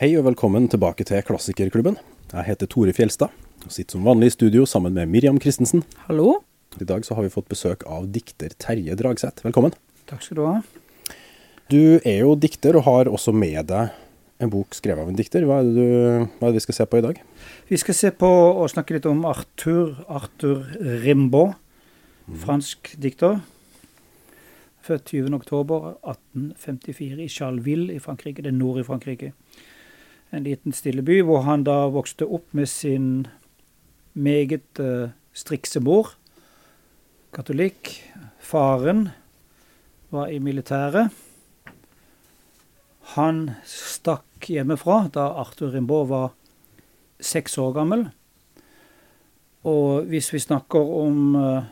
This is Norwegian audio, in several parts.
Hei og velkommen tilbake til Klassikerklubben. Jeg heter Tore Fjelstad og sitter som vanlig i studio sammen med Miriam Christensen. Hallo. I dag så har vi fått besøk av dikter Terje Dragseth. Velkommen. Takk skal du ha. Du er jo dikter og har også med deg en bok skrevet av en dikter. Hva er det, du, hva er det vi skal se på i dag? Vi skal se på og snakke litt om Arthur, Arthur Rimbaud, fransk dikter. Født 20.10.1854 i Charleville i Frankrike. Det er nord i Frankrike. En liten stille by hvor han da vokste opp med sin meget uh, strikse mor, katolikk. Faren var i militæret. Han stakk hjemmefra da Arthur Rimbaud var seks år gammel. Og hvis vi snakker om uh,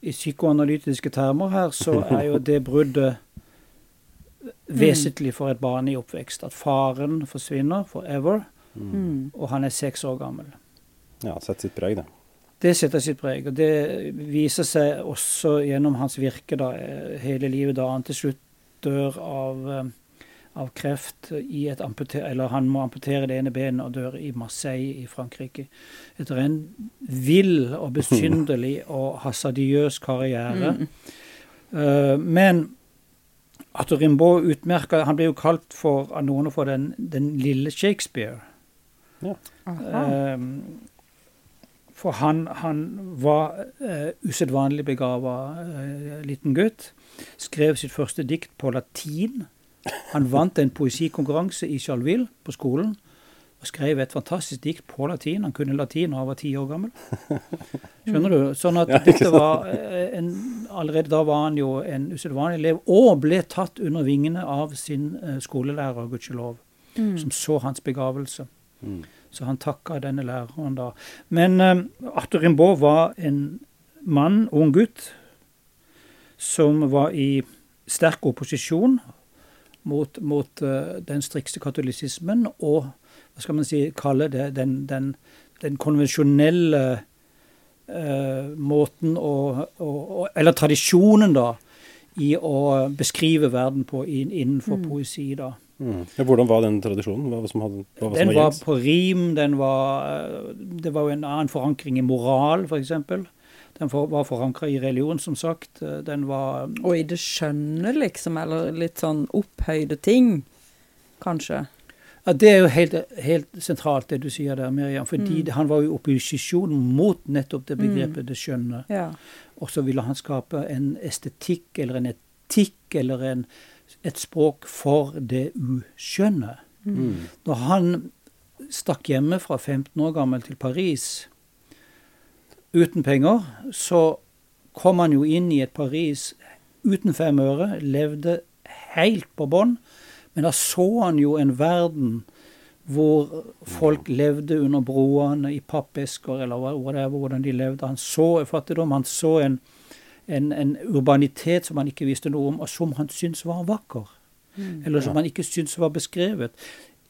i psykoanalytiske termer her, så er jo det bruddet vesentlig for et barn i oppvekst. At faren forsvinner forever, Mm. og han er seks år gammel. Ja, setter sitt preg, det. Det setter sitt preg, og det viser seg også gjennom hans virke da, eh, hele livet, da han til slutt dør av, eh, av kreft i et amputer, eller han må amputere det ene benet og dør i Marseille i Frankrike. Etter en vill og besynderlig og hasardiøs karriere. Eh, men Arthur Rimbaud utmerka Han ble jo kalt for, av noen for den, den lille Shakespeare. Ja. Eh, for han, han var eh, usedvanlig begava eh, liten gutt. Skrev sitt første dikt på latin. Han vant en poesikonkurranse i Charleville på skolen. Og skrev et fantastisk dikt på latin. Han kunne latin da han var ti år gammel. Skjønner du? Sånn at dette var uh, en, Allerede da var han jo en usedvanlig elev, og ble tatt under vingene av sin uh, skolelærer, gudskjelov, Mm. som så hans begavelse. Mm. Så han takka denne læreren da. Men um, Arthur Rimbaud var en mann, ung gutt, som var i sterk opposisjon mot, mot uh, den strikse katolisismen og hva skal man si, kalle det den, den, den konvensjonelle eh, måten å, å, å Eller tradisjonen, da, i å beskrive verden på inn- innenfor poesi, da. Mm. Ja, hvordan var den tradisjonen? Hva var som hadde, hva var som Den var gjengs? på rim, den var eh, Det var jo en annen forankring i moral, f.eks. Den for, var forankra i religion, som sagt. Eh, Den var Og i det skjønne, liksom, eller litt sånn opphøyde ting, kanskje. Ja, Det er jo helt, helt sentralt, det du sier der, Miriam. Fordi Mm. han var jo i opposisjon mot nettopp det begrepet det skjønne. Ja. Og så ville han skape en estetikk eller en etikk eller en, et språk for det uskjønne. Mm. Når han stakk hjemme fra 15 år gammel til Paris uten penger, så kom han jo inn i et Paris uten fem øre, levde helt på bånn. Men da så han jo en verden hvor folk levde under broene i pappesker, eller whatever, hvordan de levde. Han så fattigdom, han så en, en, en urbanitet som han ikke visste noe om, og som han syntes var vakker. Eller som Ja. han ikke syntes var beskrevet.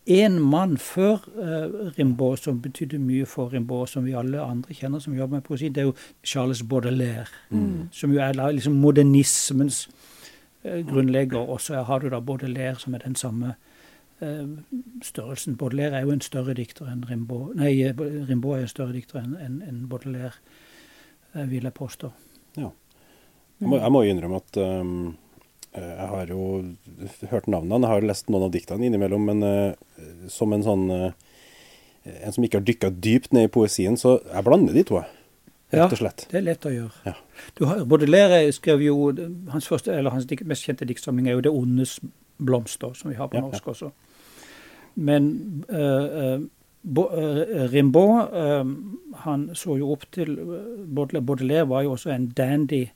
En mann før uh, Rimbaud som betydde mye for Rimbaud, som vi alle andre kjenner som jobber med poesi, det er jo Charles Baudelaire. Som jo er liksom modernismens grunnlegger. Og så har du da Baudelaire, som er den samme eh, størrelsen. Baudelaire er jo en større dikter enn Rimbaud. Nei, eh, Rimbaud er en større dikter enn en, Baudelaire, eh, vil jeg påstå. Jeg må, jeg må innrømme at um, eh, jeg har jo hørt navnene, jeg har lest noen av diktene innimellom, men uh, som en sånn uh, En som ikke har dykka dypt ned i poesien, så jeg blander de to, jeg. Ja. Rett og slett. Det er lett å gjøre. Ja. Du har, Baudelaire skrev jo Hans første, eller hans mest kjente diktsamling er jo 'Det ondes blomster', som vi har på Ja, ja. norsk også. Men uh, uh, Rimbaud uh, han så jo opp til Baudelaire. Baudelaire var jo også en dandy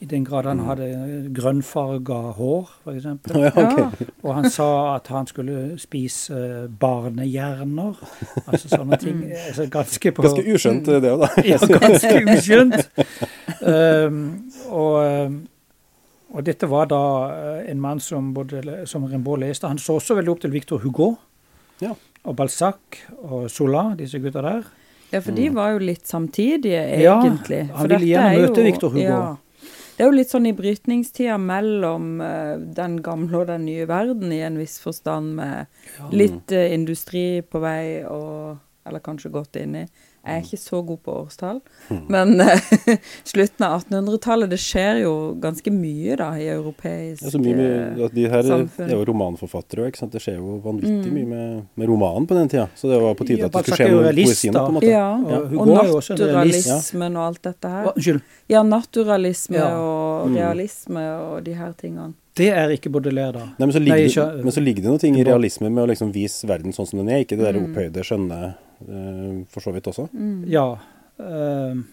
i den grad han hadde grønnfarga hår, f.eks. Ja, okay. Og han sa at han skulle spise eh, barnehjerner. Altså sånne ting. Altså ganske på Ganske uskjønt eh, det òg, da. ja, ganske uskjønt. Um, og, um, og dette var da uh, en mann som, både, som Rimbaud leste. Han så også veldig opp til Victor Hugo Ja. og Balzac og Sola, disse gutta der. Ja, for de var jo litt samtidige, egentlig. Ja, han ville gjerne er møte jo- Victor Hugo. Ja, Det er jo litt sånn i brytningstida mellom eh, den gamle og den nye verden, i en viss forstand, med litt eh, industri på vei, og Eller kanskje godt inni. Jeg er ikke så god på årstall, men eh, slutten av 1800-tallet Det skjer jo ganske mye, da, i europeisk Det så mye med, at de her samfunn. er jo romanforfattere, ikke sant? det skjer jo vanvittig mye med, med romanen på den tida. Så det var på tide at det skulle skje noe med poesien. på en måte. Ja, Ja, og realist. naturalismen og alt dette her. Unnskyld. Ja, naturalisme Ja. og Mm. realisme og de her tingene. Det er ikke Baudelaire, da. Nei, men, så ligger, Nei, det- ikke- men så ligger det noe ting i realisme med å liksom vise verden sånn som den er, ikke det der Mm. opphøyde, skjønne, eh, for så vidt også. Ja, ehm,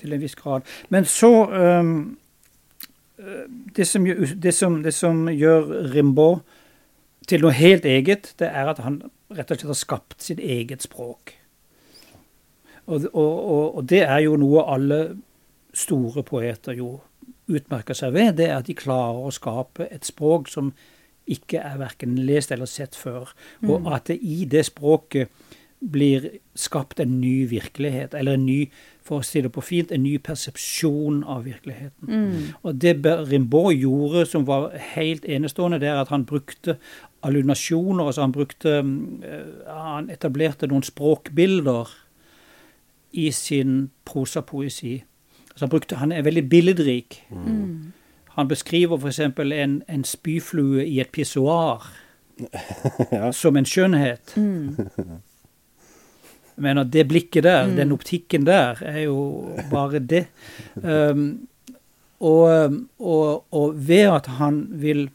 til en viss grad. Men så ehm, eh, det, som, det, som, det som gjør Rimbaud til noe helt eget, det er at han rett og slett har skapt sitt eget språk. Og, og, og, og det er jo noe alle store poeter jo utmerker seg ved, det er at de klarer å skape et språk som ikke er verken lest eller sett før. Og at det i det språket blir skapt en ny virkelighet, eller en ny, for å si det på fint, en ny persepsjon av virkeligheten. Og det Rimbaud gjorde som var helt enestående, det er at han brukte allunasjoner, altså han brukte mm, eh, Han etablerte noen språkbilder i sin prosapoesi. Altså han, brukte, han er veldig billedrik. Han beskriver f.eks. En, en spyflue i et pissoar Ja. som en skjønnhet. Men at det blikket der, den optikken der, er jo bare det. Um, og, og, og ved at han vil,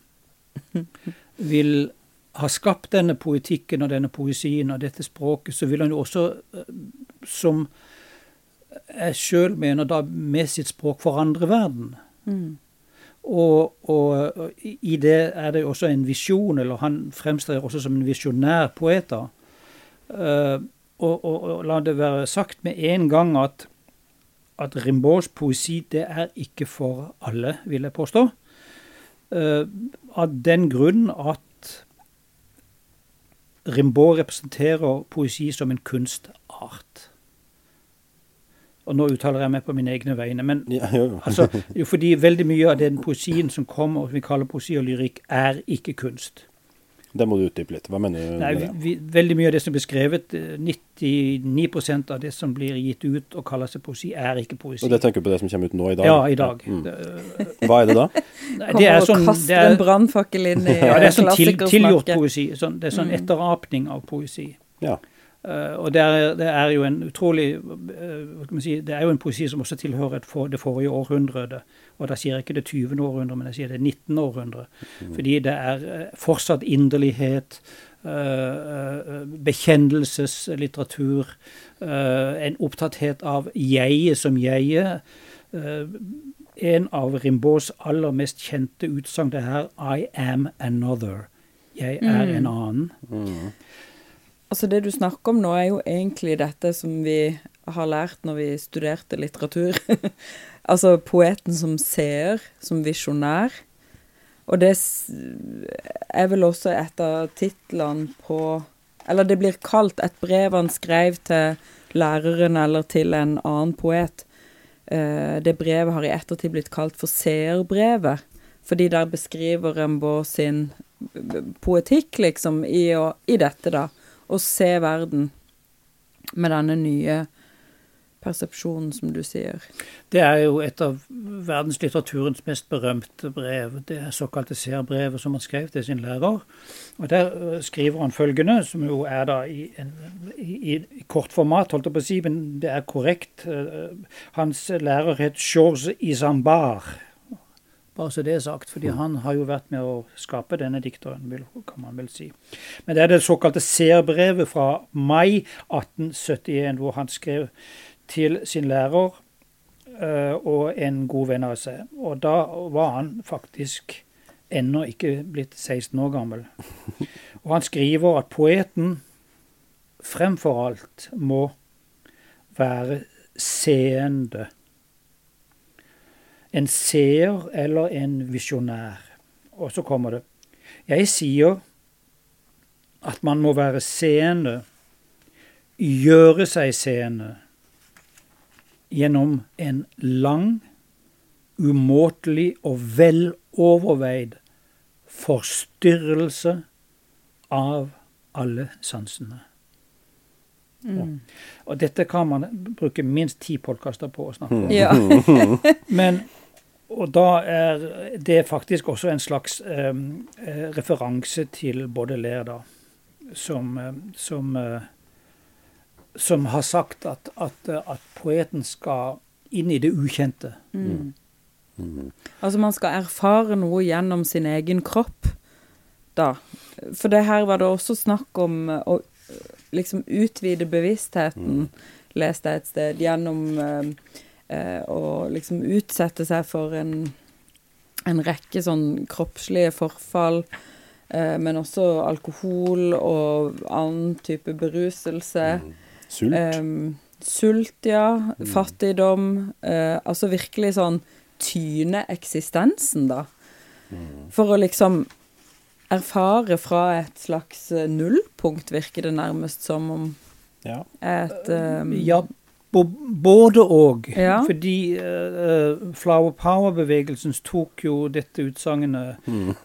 vil ha skapt denne poetikken og denne poesien og dette språket, så vil han jo også, eh, som jeg sjøl mener, da med sitt språk forandre verden. Og, og, og i det er det jo også en visjon, eller han fremstår også som en visjonær poet. da. Eh, og, og, og la det være sagt med en gang at, at Rimbauds poesi det er ikke for alle, vil jeg påstå. Uh, av den grunn at Rimbaud representerer poesi som en kunstart. Og nå uttaler jeg meg på mine egne vegne. men Ja, jo, jo. Altså, jo, fordi veldig mye av den poesien som kommer, som vi kaller poesi og lyrikk, er ikke kunst. Det må du utdype litt. Hva mener du Nei, med vi, vi, veldig mye av det som blir skrevet, eh, 99 av det som blir gitt ut og kaller seg poesi, er ikke poesi. Og det tenker du på det som kommer ut nå i dag? ja, i dag. Mm. Hva er det da? nei, det er sånn, kaster det er, en brannfakkel inn i ja, det er sånn til, tilgjort poesi. Sånn, det er sånn Mm. etterapning av poesi. Ja. Eh, og det er, det er jo en utrolig eh, hva skal man si, Det er jo en poesi som også tilhører for, det forrige århundret. Og da sier jeg ikke det 20. århundre, men jeg sier det 19. århundre. Fordi det er eh, fortsatt inderlighet, bekjennelseslitteratur, eh, en opptatthet av jeget som jeget. Eh, en av Rimbauds aller mest kjente utsagn det er 'I am another'. Jeg er Mm. en annen. Mm. Altså Det du snakker om nå, er jo egentlig dette som vi har lært når vi studerte litteratur. altså poeten som seer, som visjonær. Og det er vel også et av titlene på Eller det blir kalt et brev han skrev til læreren eller til en annen poet. Eh, det brevet har i ettertid blitt kalt for seerbrevet. Fordi der beskriver Rimbaud sin poetikk, liksom, i, å, i dette, da. Å se verden med denne nye persepsjonen, som du sier. Det er jo et av verdenslitteraturens mest berømte brev. Det er såkalte seerbrevet som han skrev til sin lærer. Og Der øh, skriver han følgende, som jo er da i, en, i, i kort format, holdt jeg på å si, men det er korrekt. Eh, Hans lærer het Georges Isambard. Bare så det er sagt, fordi han har jo vært med å skape denne dikteren, kan man vel si. Men det er det såkalte seerbrevet fra mai 1871, hvor han skrev til sin lærer eh, og en god venn av seg. Og da var han faktisk ennå ikke blitt 16 år gammel. Og han skriver at poeten fremfor alt må være seende. En seer eller en visjonær. Og så kommer det. Jeg sier at man må være seende, gjøre seg seende, gjennom en lang, umåtelig og veloverveid forstyrrelse av alle sansene. Mm. Og dette kan man bruke minst ti podkaster på å snakke om. Ja. Men, og da er det faktisk også en slags eh, eh, referanse til Baudelaire, da, som, eh, som, eh, som har sagt at, at, at poeten skal inn i det ukjente. Mm. Mm. Altså man skal erfare noe gjennom sin egen kropp, da. For det her var det også snakk om å liksom utvide bevisstheten, leste jeg et sted, gjennom eh, eh, å liksom utsette seg for en, en rekke sånn kroppslige forfall. Eh, men også alkohol og annen type beruselse. Sult. Ehm, sult, ja. Fattigdom. eh, altså virkelig sånn tyne eksistensen, da. For å liksom erfare fra et slags nullpunkt, virker det nærmest som om Ja. et um, Ja, både og. Ja. Fordi uh, Flower Power-bevegelsen tok jo dette utsagnet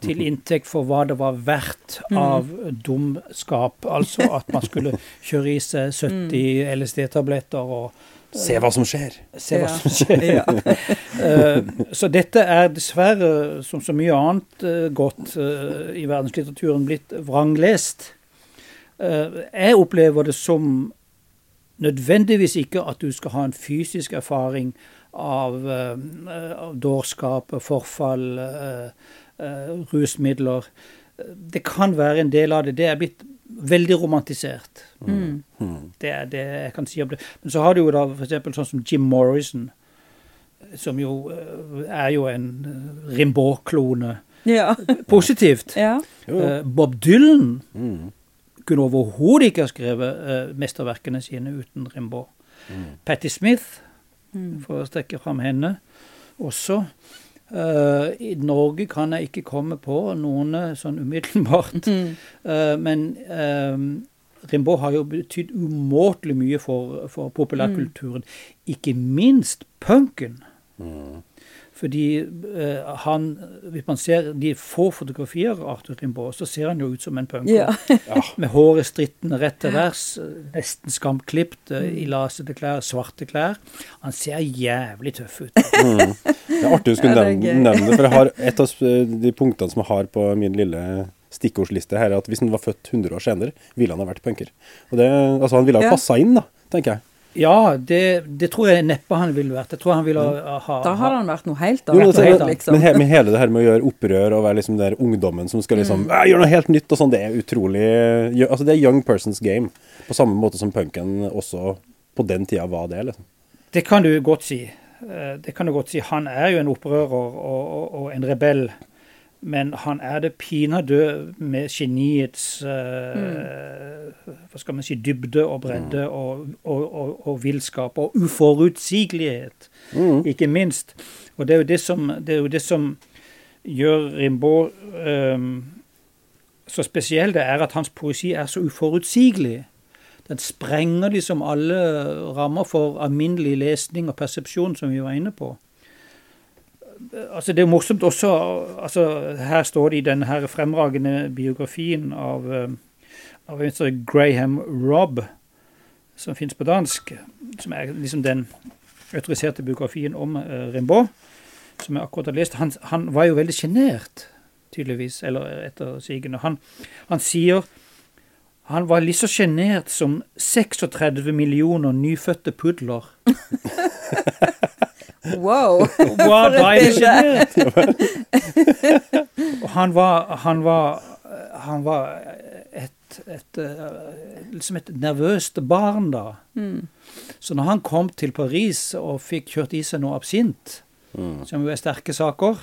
til inntekt for hva det var verdt Mm. av dumskap. Altså at man skulle kjøre i seg 70 LSD-tabletter og Se hva som skjer. se hva Ja. som skjer. Ja. Eh, så dette er dessverre, som så mye annet godt i verdenslitteraturen, blitt vranglest. Jeg opplever det som nødvendigvis ikke at du skal ha en fysisk erfaring av, eh, av dårskap, forfall, eh, eh, rusmidler. Det kan være en del av det. Det er blitt veldig romantisert. Mm. Det er det jeg kan si om det. Men så har du jo da f.eks. sånn som Jim Morrison, som jo er jo en Rimbaud-klone. ja. Positivt. ja. Bob Dylan Mm. Kunne overhodet ikke ha skrevet eh, mesterverkene sine uten Rimbaud. Patti Smith, Mm. for å strekke fram henne, også. Uh, I Norge kan jeg ikke komme på noen eh, sånn umiddelbart. Mm. Uh, men uh, Rimbaud har jo betydd umåtelig mye for, for populærkulturen. Ikke minst punken. Mm. Fordi eh, han Hvis man ser de få fotografier av Arthur Rimbaud, så ser han jo ut som en punker. ja. Med håret strittende rett til værs, eh, nesten skamklipt, eh, i lasete klær, svarte klær. Han ser jævlig tøff ut. Det er artig du skulle Ja, nevne, nevne det, for jeg har et av de punktene som jeg har på min lille stikkordsliste her, er at hvis han var født 100 år senere, ville han ha vært punker. Og det, altså Han ville ha Ja. passa inn, da, tenker jeg. Ja, det, det tror jeg neppe han ville vært. Jeg tror han ville ha, ha Da hadde han vært noe helt annet, men, liksom. men, he, men hele det her med å gjøre opprør og være liksom den ungdommen som skal liksom mm. gjøre noe helt nytt og sånn, det er utrolig Altså Det er young person's game. På samme måte som punken også på den tida var det, liksom. Det kan du godt si. Eh, Det kan du godt si. Han er jo en opprører og, og, og en rebell. Men han er det pinadø med geniets eh, Hva skal man si dybde og bredde og, og, og, og villskap. Og uforutsigelighet, ikke minst. Og det er jo det som, det er jo det som gjør Rimbaud um, så spesiell, det er at hans poesi er så uforutsigelig. Den sprenger liksom alle rammer for alminnelig lesning og persepsjon, som vi var inne på. Altså Det er morsomt også altså Her står det i denne her fremragende biografien av, eh, av Graham Robb, som fins på dansk, som er liksom den autoriserte biografien om uh, Rimbaud, som jeg akkurat har lest. Han, han var jo veldig sjenert, tydeligvis, eller etter sigende. Han, han sier han var litt så sjenert som 36 millioner nyfødte pudler. Wow. wow For et deilig bilde. Og han var, han var, han var et, et, eh, liksom et nervøst barn, da. Mm. Så når han kom til Paris og fikk kjørt i seg noe absint, som jo er sterke saker,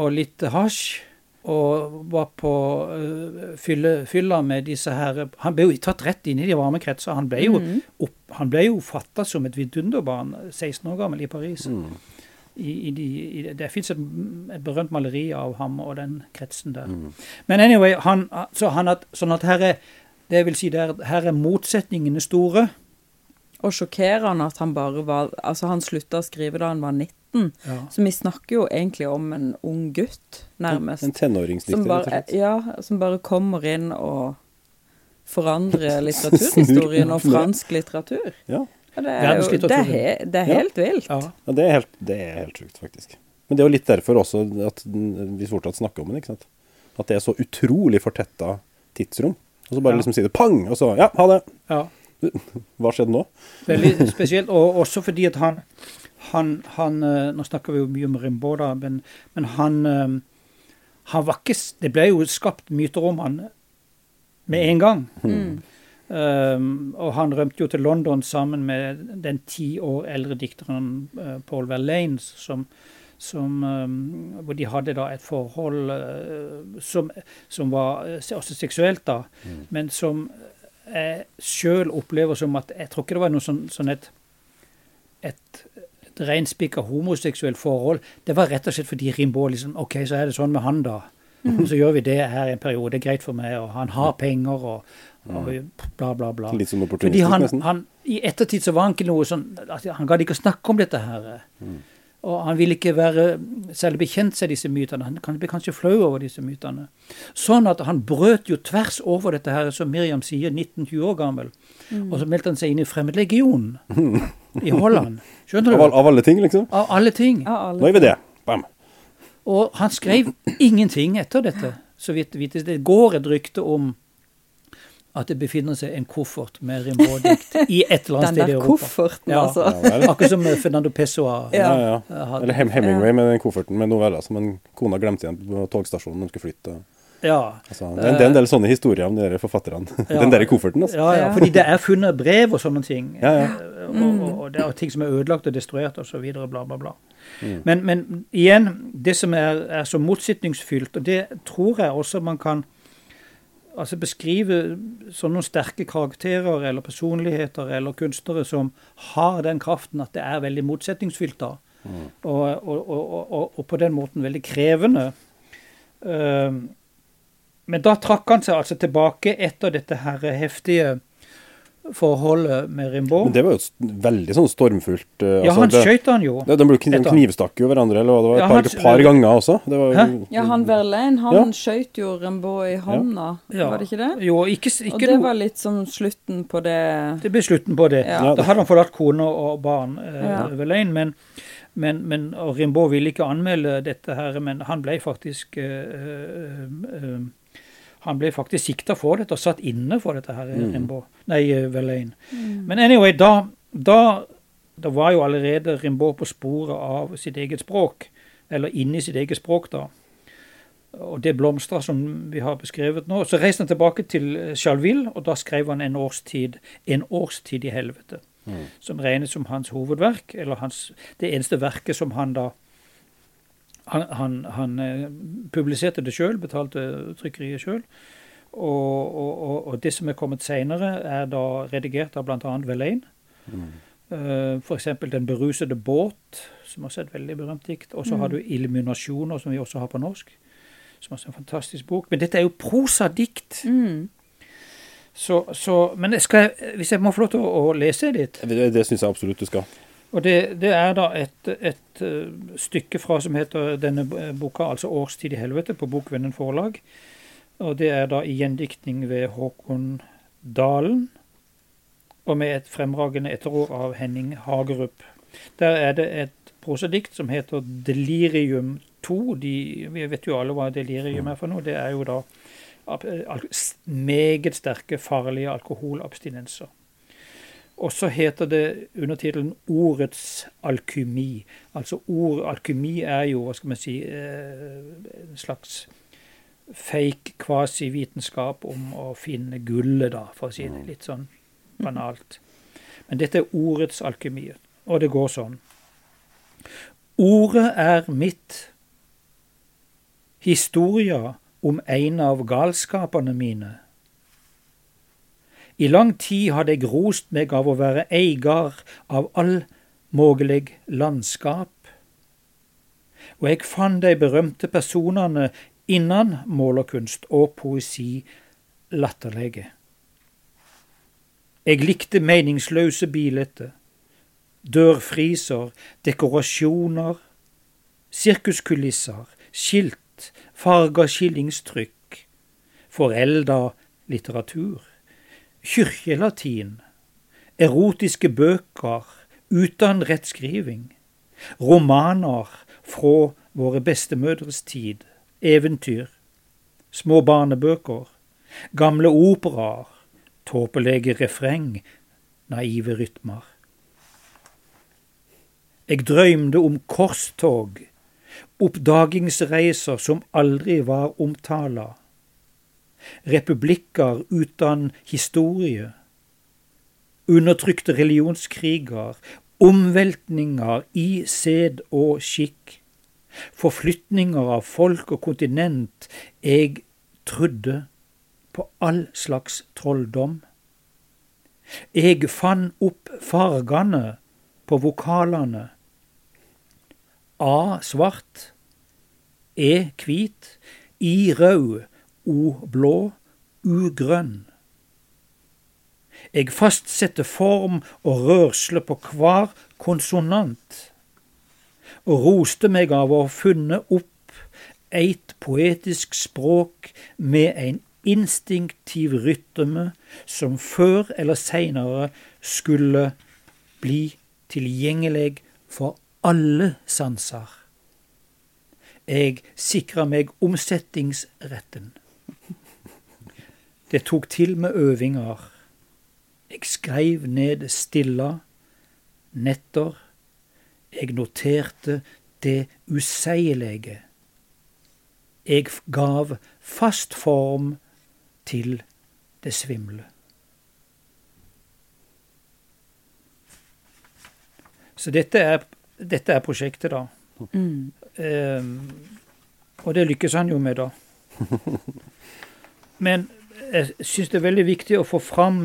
og litt hasj, og var på uh, fylle, fylla med disse her Han ble jo tatt rett inn i de varme kretser. Han ble jo, mm. opp, han ble jo fatta som et vidunderbarn, 16 år gammel, i Paris. I, i de, i, det fins et, et berømt maleri av ham og den kretsen der. Men anyway, han, så han at, sånn at her er det vil si der, her er motsetningene store. Og sjokkerende at han bare var Altså, han slutta å skrive da han var 19. Ja. Så vi snakker jo egentlig om en ung gutt, nærmest. En tenåringsdikter, rett og slett. ja, som bare kommer inn og forandrer litteraturhistorien og fransk litteratur. Ja. Ja, det er jo det er, he, det er Ja. helt vilt. ja. ja, det er helt, det er helt sjukt, faktisk. Men det er jo litt derfor også at vi fortsatt snakker om den, ikke sant. At det er så utrolig fortetta tidsrom. Og så bare Ja. liksom si det pang, og så ja, ha det. ja. Hva skjedde nå? Veldig spesielt. Og også fordi at han, han, han eh, Nå snakker vi jo mye om Rimbaud, da, men, men han, eh, han var ikke Det ble jo skapt myter om han med en gang. Mm. Um, og han rømte jo til London sammen med den ti år eldre dikteren uh, Paul Verlaine, som, som um, hvor de hadde da et forhold uh, som, som var eh, også seksuelt, da, men som jeg sjøl opplever som at Jeg tror ikke det var noe sånn, sånn et, et, et reinspikka homoseksuelt forhold. Det var rett og slett fordi Rimbaud liksom OK, så er det sånn med han, da. Og så gjør vi det her en periode. Det er greit for meg, og han har penger, og, og bla, bla, bla. Litt sånn Fordi opportunistisk, han, nesten. han, I ettertid så var han ikke noe sånn altså, Han gadd ikke å snakke om dette her. Og han ville ikke være særlig bekjent seg disse mytene. Han ble kanskje flau over disse mytene. Sånn at han brøt jo tvers over dette her, som Miriam sier, 19-20 år gammel. Og så meldte han seg inn i Fremmedlegionen i Holland. Skjønner du? av alle ting, liksom. Av alle ting. Av alle- Nå er vi det. Bam. Og han skrev ingenting etter dette. Så vidt vites det går et rykte om at det befinner seg en koffert med Rimbaud-dikt i et eller annet sted i Europa. Den der kofferten, Ja. altså. Ja. Akkurat som Fernando Pessoa. Ja, Ja. ja. Eller Hem Hemingway med den kofferten med noveller som en kona glemte igjen på togstasjonen når hun skulle flytte. Ja. Altså, det, er, en del sånne historier om de forfatterne. Ja. Den der kofferten, altså. Ja, ja, fordi det er funnet brev og sånne ting. Ja, ja. Eh, Og, og, og det er ting som er ødelagt og destruert osv. Bla, bla, bla. Men, men igjen, det som er, er så motsetningsfylt, og det tror jeg også man kan altså beskrive sånne sterke karakterer eller personligheter eller kunstnere som har den kraften at det er veldig motsetningsfylt da. Og, og, og, på den måten veldig krevende. Um, men da trakk han seg altså tilbake etter dette her heftige forholdet med Rimbaud. Men det var jo veldig sånn stormfullt eh, ja, altså, han skøyt han jo. det, De ble kn- Etter han. knivstakk jo hverandre eller hva det var, Ja, et par, han- par ganger også. Det var, jo- Ja, han Verlaine, han Ja. skøyt jo Rimbaud i hånda, Ja. var det ikke det? Jo, ikke, ikke Og det noe var litt sånn slutten på det Det ble slutten på det. Ja. Ja. Da hadde han forlatt kone og barn, eh, Ja. Verlaine, men, men, men og Rimbaud ville ikke anmelde dette her, men han ble faktisk eh, eh, eh, Han ble faktisk sikta for dette og satt inne for dette her, Mm. Nei, eh, Verlaine. Men anyway, da, da, da var jo allerede Rimbaud på sporet av sitt eget språk, eller inni sitt eget språk, da. Og det blomstra som vi har beskrevet nå. Så reiste han tilbake til eh, Charleville, og da skrev han en årstid, en årstid i helvete. Som regnes som hans hovedverk, eller hans, det eneste verket som han da Han, han, han eh, publiserte det sjøl, betalte trykkeriet sjøl. Og, og, og, og det som er kommet seinere, er da redigert av bl.a. Verlaine. Mm. F.eks. 'Den berusede båt', som også er et veldig berømt dikt. Og så har du 'Illuminasjoner', som vi også har på norsk. Som også er en fantastisk bok. Men dette er jo prosadikt. mm. Så, så, men jeg hvis jeg må få lov til å, å lese litt Det, det syns jeg absolutt du skal. Og det, det er da et, et eh, stykke fra som heter denne eh, boka, altså 'Årstid i helvete', på Bokvennen forlag. Og det er da i gjendiktning ved Håkon Dalen, og med et fremragende etterord av Henning Hagerup. Der er det et prosedikt som heter 'Delirium 2'. De, vi vet jo alle hva delirium er for noe. Det er jo da meget sterke, farlige alkoholabstinenser. Og så heter det under tittelen 'Ordets alkymi'. Altså ord, alkymi er jo, hva skal man si, eh, en slags fake kvasivitenskap om å finne gullet, da, for å si det litt sånn banalt. Men dette er ordets alkymi, og det går sånn. Ordet er mitt. Historia om en av galskapene mine. I lang tid hadde jeg rost meg av å være eigar av all mulig landskap. Og jeg fant de berømte personene innan målerkunst og poesi latterlige. Jeg likte meningsløse bilder, dørfriser, dekorasjoner, sirkuskulisser, skilt, farga skillingstrykk, forelda litteratur, kyrkjelatin, erotiske bøker uten rettskriving, romaner fra våre bestemødres tid, eventyr, små barnebøker, gamle operaer, tåpelige refreng, naive rytmer. Jeg drømte om korstog, oppdagingsreiser som aldri var omtala, republikker uten historie, undertrykte religionskriger, omveltninger i sed og skikk, forflytninger av folk og kontinent. Jeg trodde på all slags trolldom. Jeg fant opp fargene på vokalene. A svart, E hvit, I rød, O blå, U grønn. Jeg fastsetter form og rørsle på hver konsonant, og roste meg av å ha funnet opp eit poetisk språk med ein instinktiv rytme som før eller seinere skulle bli tilgjengelig for alle sanser. Jeg sikra meg omsettingsretten. Det tok til med øvinger. Jeg skreiv ned stilla, netter. Jeg noterte det useielige. Jeg gav fast form til det svimle. Så dette er, dette er prosjektet, da. Mm. Um, og det lykkes han jo med, da. Men jeg syns det er veldig viktig å få fram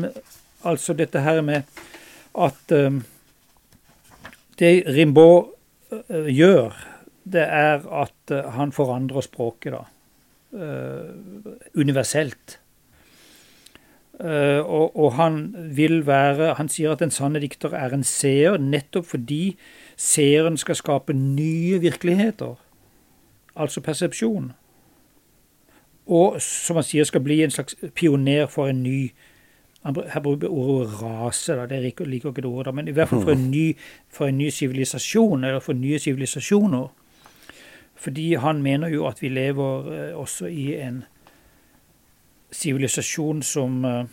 altså dette her med at um, det Rimbaud uh, gjør, det er at uh, han forandrer språket, da. Universelt. Og, og, han vil være Han sier at en sanne dikter er en seer, nettopp fordi seeren skal skape nye virkeligheter. Altså persepsjon. Og som han sier, skal bli en slags pioner for en ny Her bruker ordet rase, da, det liker ikke det ordet, men i hvert fall for en ny for en ny sivilisasjon, eller for nye sivilisasjoner. Fordi han mener jo at vi lever eh, også i en sivilisasjon som uh,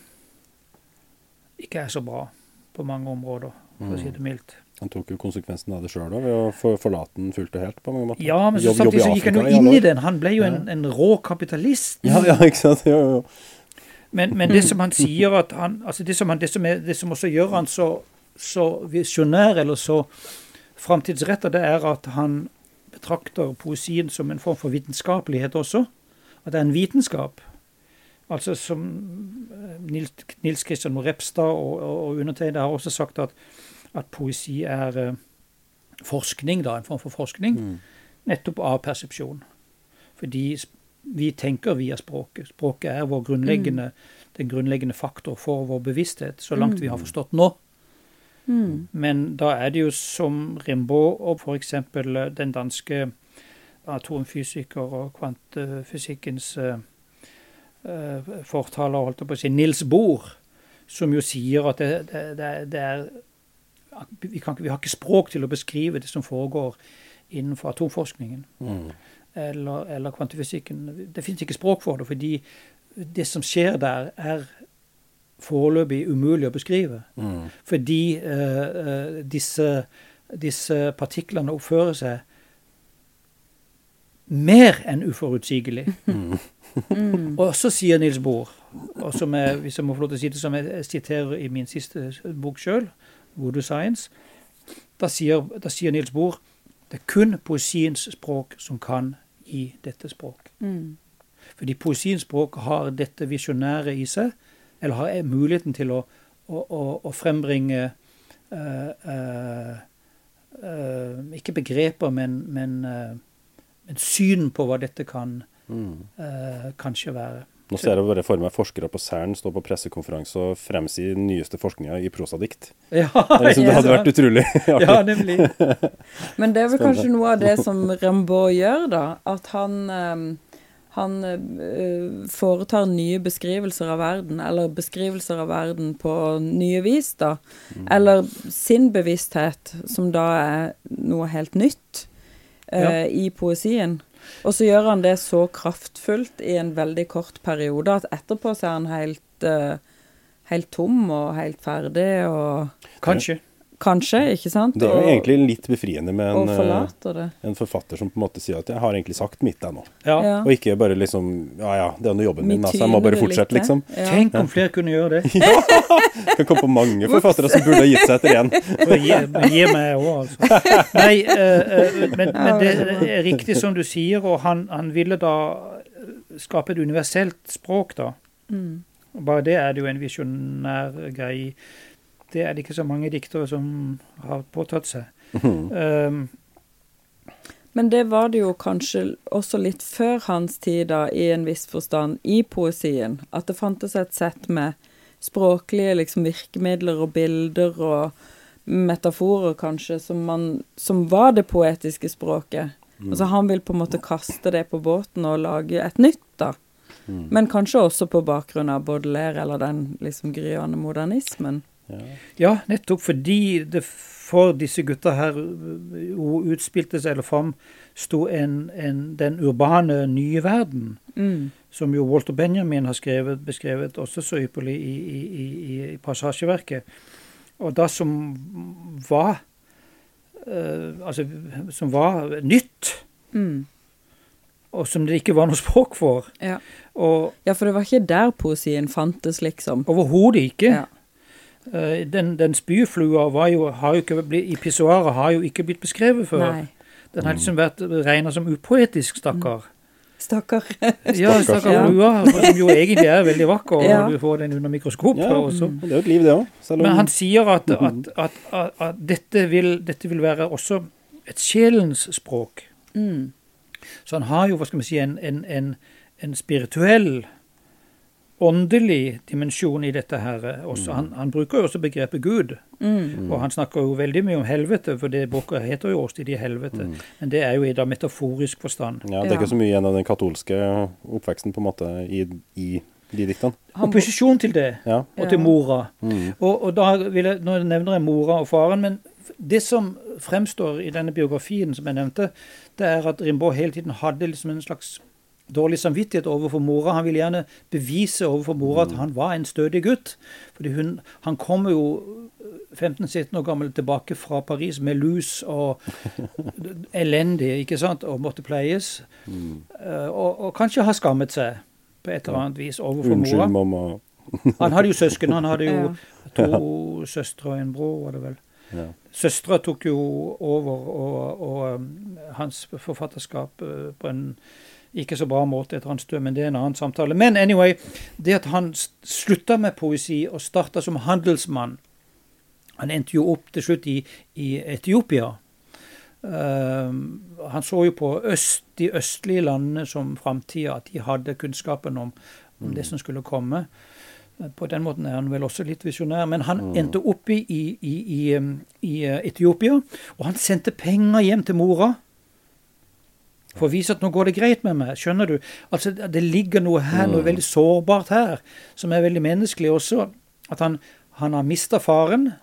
ikke er så bra på mange områder, for å si det mildt. Han tok jo konsekvensen av det sjøl ved å for, forlate den fullt og helt. på mange måter. Ja, men så Jobb- jobb samtidig så gikk han jo inn i den. Han ble jo en, en rå kapitalist. Ja, ja, ikke sant. Jo, jo. Men, men det som han sier at han, altså det som, han, det som, er, det som også gjør han så, så visjonær, eller så framtidsretta, det er at han betrakter poesien som en form for vitenskapelighet også. At det er en vitenskap. Altså som eh, Nils, Nils Kristian Repstad og, og, og undertegnede har også sagt at, at poesi er eh, forskning, da, en form for forskning, Mm. nettopp av persepsjon. Fordi vi tenker via språket. Språket er vår grunnleggende, den grunnleggende faktor for vår bevissthet, så langt vi har forstått nå. Mm. Men da er det jo som Rimbaud og f.eks. den danske atomfysiker og kvantefysikkens uh, eh, fortaler, holdt jeg på å si, Nils Bohr, som jo sier at det, det, det, det er vi, kan, vi har ikke språk til å beskrive det som foregår innenfor atomforskningen Mm. eller, eller kvantefysikken. Det finnes ikke språk for det, fordi det som skjer der, er foreløpig umulig å beskrive. Mm. Fordi eh, eh, disse, disse partiklene oppfører seg mer enn uforutsigelig. Mm. Og så sier Nils Bohr, og som jeg, hvis jeg må få lov til å si det som jeg siterer i min siste bok sjøl, 'Voodoo Science', da sier, da sier Nils Bohr det er kun poesiens språk som kan gi dette språk. Mm. Fordi poesiens språk har dette visjonære i seg, eller har muligheten til å, å, å, å frembringe eh, eh, eh, Ikke begreper, men, men, men syn på hva dette kan Mm. eh, kanskje være. Nå ser jeg bare for meg forskere på Cern stå på pressekonferanse og fremsi den nyeste forskninga i prosadikt. Ja, Det, liksom, det hadde vært utrolig artig. ja nemlig. Men det er vel Spennende. kanskje noe av det som Rimbaud gjør, da. At han, eh, han eh, foretar nye beskrivelser av verden, eller beskrivelser av verden på nye vis, da. Mm. Eller sin bevissthet, som da er noe helt nytt eh, Ja. i poesien. Og så gjør han det så kraftfullt i en veldig kort periode at etterpå så er han helt, eh, helt tom og helt ferdig og Kanskje. Kanskje, ikke sant? Det er jo Og- egentlig litt befriende med en, eh, en forfatter som på en måte sier at 'jeg har egentlig sagt mitt, jeg nå'. Ja. Ja. Og ikke bare liksom 'ja ja, det er nå jobben min, altså, jeg må bare fortsette', liksom. Ja. Tenk om flere kunne gjøre det. ja! Det kan komme på mange forfattere som burde ha gitt seg etter én. Gi, gi meg òg, altså. Nei, uh, eh, men, men det er riktig som du sier, og han, han ville da skape et universelt språk, da. Mm. Bare det er det jo en visjonær greie. Det er det ikke så mange diktere som har påtatt seg. Um, Men det var det jo kanskje også litt før hans tid, da, i en viss forstand, i poesien. At det fantes et sett med språklige liksom, virkemidler og bilder og metaforer, kanskje, som, man, som var det poetiske språket. Altså Han vil på en måte kaste det på båten og lage et nytt, da. Men kanskje også på bakgrunn av Baudelaire eller den liksom gryende modernismen. Ja, nettopp fordi det for disse gutta her hun utspilte seg, eller framsto en, en, den urbane nye verden. Mm. som jo Walter Benjamin har skrevet, beskrevet også så ypperlig i, i, i, i passasjeverket. Og det som var eh, Altså, som var nytt, Mm. og som det ikke var noe språk for. Ja. Og ja, for det var ikke der poesien fantes, liksom. overhodet ikke. Ja. Eh, den, den spyflua var jo, har jo ikke blitt, i pissoaret har jo ikke blitt beskrevet før. Nei. Den har liksom vært regna som upoetisk, stakkar. Stakkar. Ja, stakkar Ja. som jo egentlig er veldig vakker, og Ja. du får den under mikroskop Ja, også. det er jo et liv, det òg. Men han sier at, at, at, at, at dette, vil, dette vil være også et sjelens språk. Mm. Så han har jo hva skal vi si, en, en, en, en spirituell, åndelig dimensjon i dette her også. Han, han bruker jo også begrepet Gud. Mm. Og han snakker jo veldig mye om helvete, for det boka heter jo 'Årstid i helvete'. Men det er jo i da metaforisk forstand. Ja, det er Ja. ikke så mye igjen av den katolske oppveksten på en måte i, i de diktene. Opposisjon til det, Ja. og til mora. Mm. Og, og da vil jeg, Nå nevner jeg mora og faren, men det som fremstår i denne biografien som jeg nevnte, det er at Rimbaud hele tiden hadde liksom en slags dårlig samvittighet overfor mora. Han ville gjerne bevise overfor mora at han var en stødig gutt. Fordi hun, Han kommer jo 15-17 år gammel tilbake fra Paris med lus og elendig, ikke sant, og måtte pleies. Eh, og, og kanskje har skammet seg på et eller annet vis overfor mora. Unnskyld, mamma. Han hadde jo søsken. Han hadde jo Ja. to søstre og en bror, var det vel. Ja. Søstera tok jo over og, og um, hans forfatterskap uh, på en ikke så bra måte etter hans død, men det er en annen samtale. Men anyway, det at han slutta med poesi og starta som handelsmann Han endte jo opp til slutt i, i Etiopia. Um, han så jo på øst, de østlige landene som framtida, at de hadde kunnskapen om, om det som skulle komme. På den måten er han vel også litt visjonær. Men han endte opp i, i, i, i, um, i uh, Etiopia, og han sendte penger hjem til mora. For å vise at nå går det greit med meg. Skjønner du? Altså, Det ligger noe her, noe veldig sårbart her, som er veldig menneskelig også. At han, han har mista faren.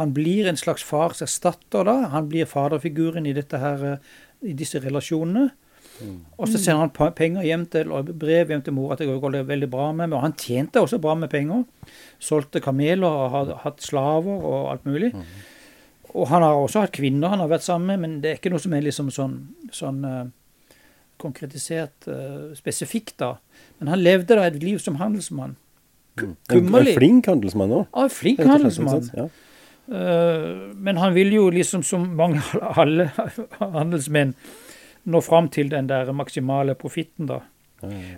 Han blir en slags fars erstatter da. Han blir faderfiguren i, dette her, uh, i disse relasjonene. Og så sender han penger hjem til, og brev hjem til mor at det går veldig bra med meg. Og han tjente også bra med penger. Solgte kameler og har hatt slaver og alt mulig. Og han har også hatt kvinner han har vært sammen med, men det er ikke noe som er liksom sånn, sånn eh, konkretisert uh, spesifikt, da. Men han levde da et liv som handelsmann. Kummerlig. En, en flink handelsmann òg. Ja, flink handelsmann. Ja. Uh, men han ville jo liksom som mange alle handelsmenn nå fram til den der maksimale profitten, da.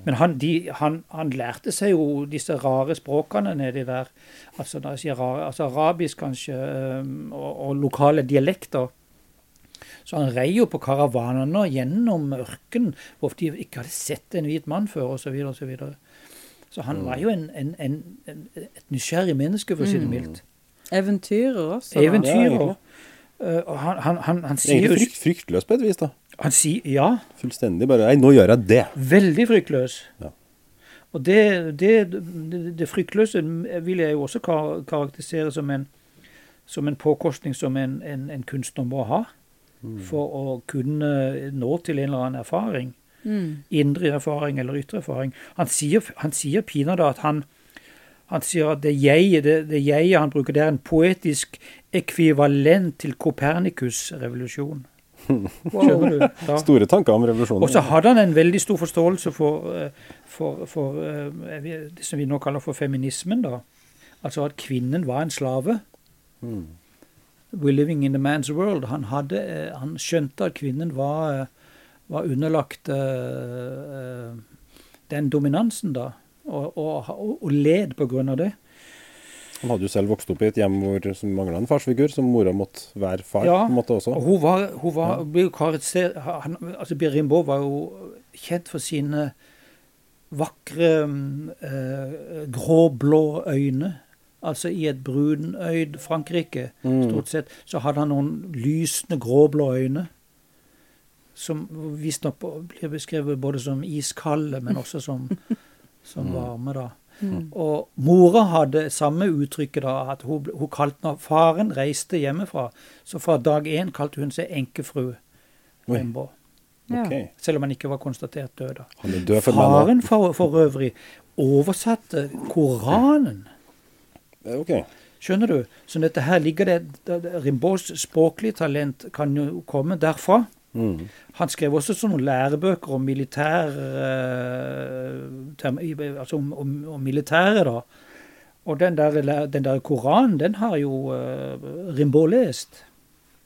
Men han, de, han, han lærte seg jo disse rare språkene nedi der. Altså, rare, altså arabisk kanskje, eh, og, og lokale dialekter. Så han rei jo på karavanene gjennom ørkenen hvor de ikke hadde sett en hvit mann før, osv. og Så så han var jo en, en, en, en, et nysgjerrig menneske, for å si det mildt. Eventyrer også. Eventyrer. Ja. Eh, og han, han, han, han sier jo frykt, fryktløs på et vis, da. Han sier ja. Fullstendig bare Nei, nå gjør jeg det. Veldig fryktløs. Ja. Og det, det, det, det fryktløse vil jeg jo også karakterisere som en, som en påkostning som en, en, en kunstner må ha for å kunne nå til en eller annen erfaring. Mm. Indre erfaring eller ytre erfaring. Han sier, han sier pinadø at han han sier at det jeget det, det jeg han bruker, det er en poetisk ekvivalent til Kopernikus' revolusjon. Skjønner du? Da. Store tanker om revolusjonen. Og så hadde han en veldig stor forståelse for, eh, for, for eh, det som vi nå kaller for feminismen. da. Altså at kvinnen var en slave. Mm. We're living in the man's world. Han, hadde, eh, han skjønte at kvinnen var, eh, var underlagt eh, den dominansen, da. Og, og, og, led på grunn av det. Han hadde jo selv vokst opp i et hjem hvor, som mangla en farsfigur, som mora måtte være far Ja, på en måte også. Og hun var, hun var ble jo karakterisert altså Rimbaud var jo kjent for sine vakre mm, eh, grå-blå øyne. Altså i et brunøyd Frankrike, Mm. stort sett, så hadde han noen lysende grå-blå øyne. Som visstnok blir beskrevet både som iskalde, men også som, som varme, da. Mm. Og mora hadde samme uttrykket da, at hun, hun kalte når faren reiste hjemmefra, så fra dag én kalte hun seg enkefru Rembo. Okay. Selv om han ikke var konstatert død. da. Død for. Faren for, for øvrig oversatte Koranen. Eh, Ok. Skjønner du? Så dette her ligger det, Rimbauds språklige talent kan jo komme derfra. Mm. Han skrev også sånne lærebøker om militær eh, altså om, om, om militæret, da. Og den der, den der Koranen, den har jo uh, Rimbaud lest.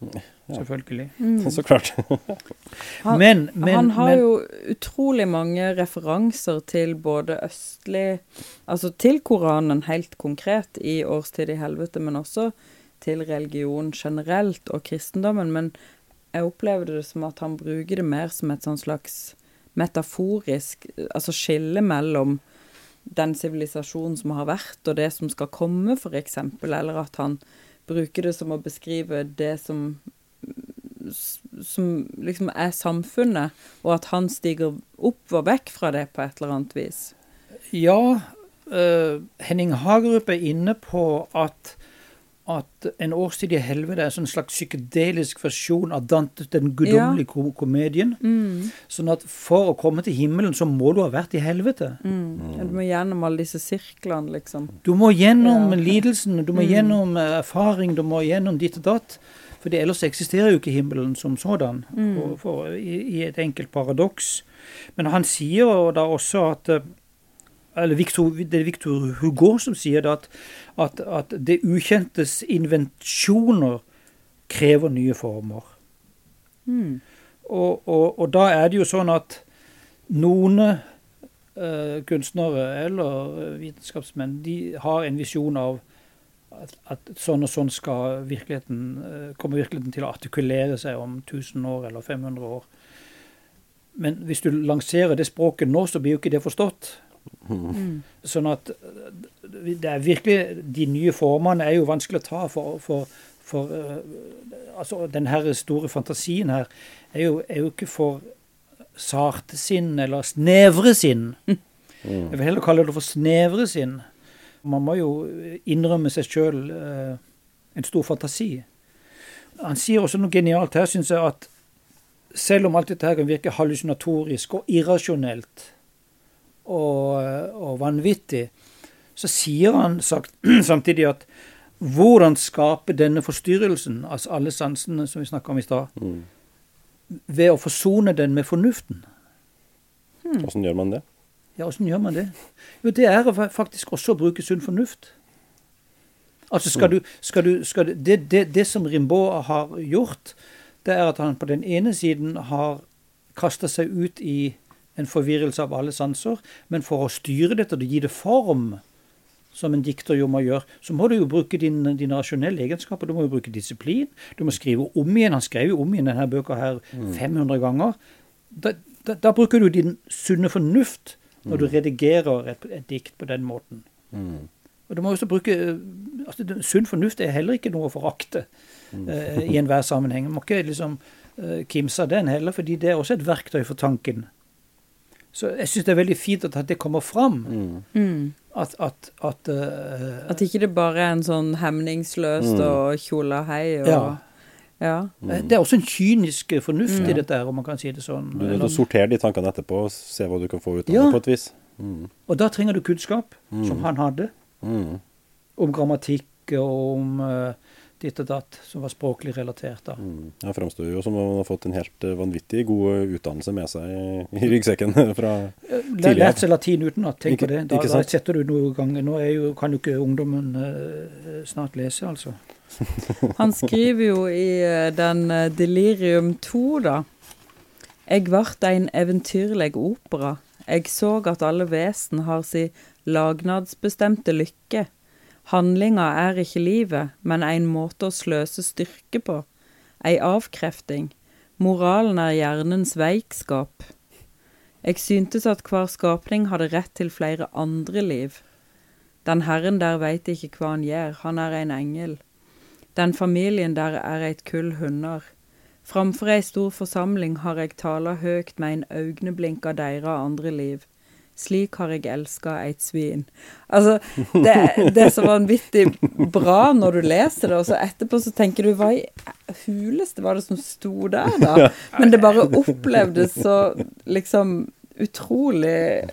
Selvfølgelig. Mm. Så klart. Han- men, men, han har men jo utrolig mange referanser til både østlig Altså til Koranen helt konkret i Årstid i helvete, men også til religion generelt og kristendommen. Men jeg opplevde det som at han bruker det mer som et sånn slags metaforisk Altså skille mellom den sivilisasjonen som har vært, og det som skal komme, f.eks. Eller at han bruker det som å beskrive det som som liksom er samfunnet, og at han stiger opp og vekk fra det på et eller annet vis. ja, uh, Henning Hagerup er inne på at at En årstid i helvete er en sånn slags psykedelisk versjon av Dantes Den guddommelige ja. komedien. Sånn at for å komme til himmelen, så må du ha vært i helvete. Mm. Ja, Du må gjennom alle disse sirklene, liksom. Du må gjennom Ja. lidelsen, du må gjennom eh, erfaring, du må gjennom ditt og datt. For ellers eksisterer jo ikke himmelen som sådan, for, for, i, i et enkelt paradoks. Men han sier da også at eh, eller Victor, Det er Victor Hugo som sier det at, at, at det ukjentes invensjoner krever nye former. Mm. Og, og, og da er det jo sånn at noen Uh, kunstnere eller vitenskapsmenn de har en visjon av at, at sånn og sånn skal virkeligheten, eh, kommer virkeligheten til å artikulere seg om 1000 år eller 500 år. Men hvis du lanserer det språket nå, så blir jo ikke det forstått. Mm. Sånn at eh, det er virkelig De nye formene er jo vanskelig å ta for, for, for eh, Altså, den her store fantasien her er jo, er jo ikke for sarte sinn eller snevre sinn. Jeg vil heller kalle det for snevre sinn. Man må jo innrømme seg sjøl eh, en stor fantasi. Han sier også noe genialt her, syns jeg, at selv om alt dette her kan virke hallusinatorisk og irrasjonelt og, og vanvittig, så sier han sagt, samtidig at hvordan skape denne forstyrrelsen, altså alle sansene som vi snakka om i stad, Mm. ved å forsone den med fornuften? Åssen gjør man det? Ja, åssen gjør man det? Jo, det er faktisk også å bruke sunn fornuft. Altså skal du, skal du, skal du det, det, det som Rimbaud har gjort, det er at han på den ene siden har kasta seg ut i en forvirrelse av alle sanser, men for å styre dette og gi det form, som en dikter jo må gjøre, så må du jo bruke din, dine rasjonelle egenskaper. Du må jo bruke disiplin. Du må skrive om igjen. Han skrev jo om igjen denne boka her 500 ganger. Da, da, da bruker du din sunne fornuft når du redigerer et, et dikt på den måten. Mm. Og du må også bruke eh, altså, Sunn fornuft er heller ikke noe å forakte eh, i enhver sammenheng. Man må ikke liksom uh, kimse av den heller, fordi det er også et verktøy for tanken. Så jeg syns det er veldig fint at det kommer fram. Mm. Mm. At, at, at uh, At ikke det bare er en sånn hemningsløst Mm. og tjolahei og Ja. Ja. Det er også en kynisk fornuft Mm. i dette, her, om man kan si det sånn. Du er nødt til å sortere de tankene etterpå og se hva du kan få ut av Ja. det på et vis. Mm. Og da trenger du kunnskap, Mm. som han hadde, Mm. om grammatikk og om uh, ditt og datt, som var språklig relatert. da. Mm. Han framstår jo som om han har fått en helt eh, vanvittig god utdannelse med seg i, i ryggsekken fra Eh, Tidligere. Lært seg latin utenat, tenk Ikke- på det. Da, da setter du noe i gang. Nå er jo, kan jo ikke ungdommen uh, snart lese, altså. Han skriver jo i eh, den eh, Delirium 2, da. Eg vart ein eventyrleg opera. Eg såg at alle vesen har si lagnadsbestemte lykke. Handlinga er ikke livet, men ein måte å sløse styrke på. Ei avkrefting. Moralen er hjernens veikskap. Eg syntes at hver skapning hadde rett til flere andre liv. Den herren der veit ikke hva han gjør, han er en engel. Den familien der er eit kull hunder. Framfor ei stor forsamling har eg tala høgt med ein augneblink av deira andre liv. Slik har jeg elska eit svin. Altså, det, det er så vanvittig bra når du leser det, og så etterpå så tenker du hva i huleste var det som sto der, da? Men det bare opplevdes så liksom utrolig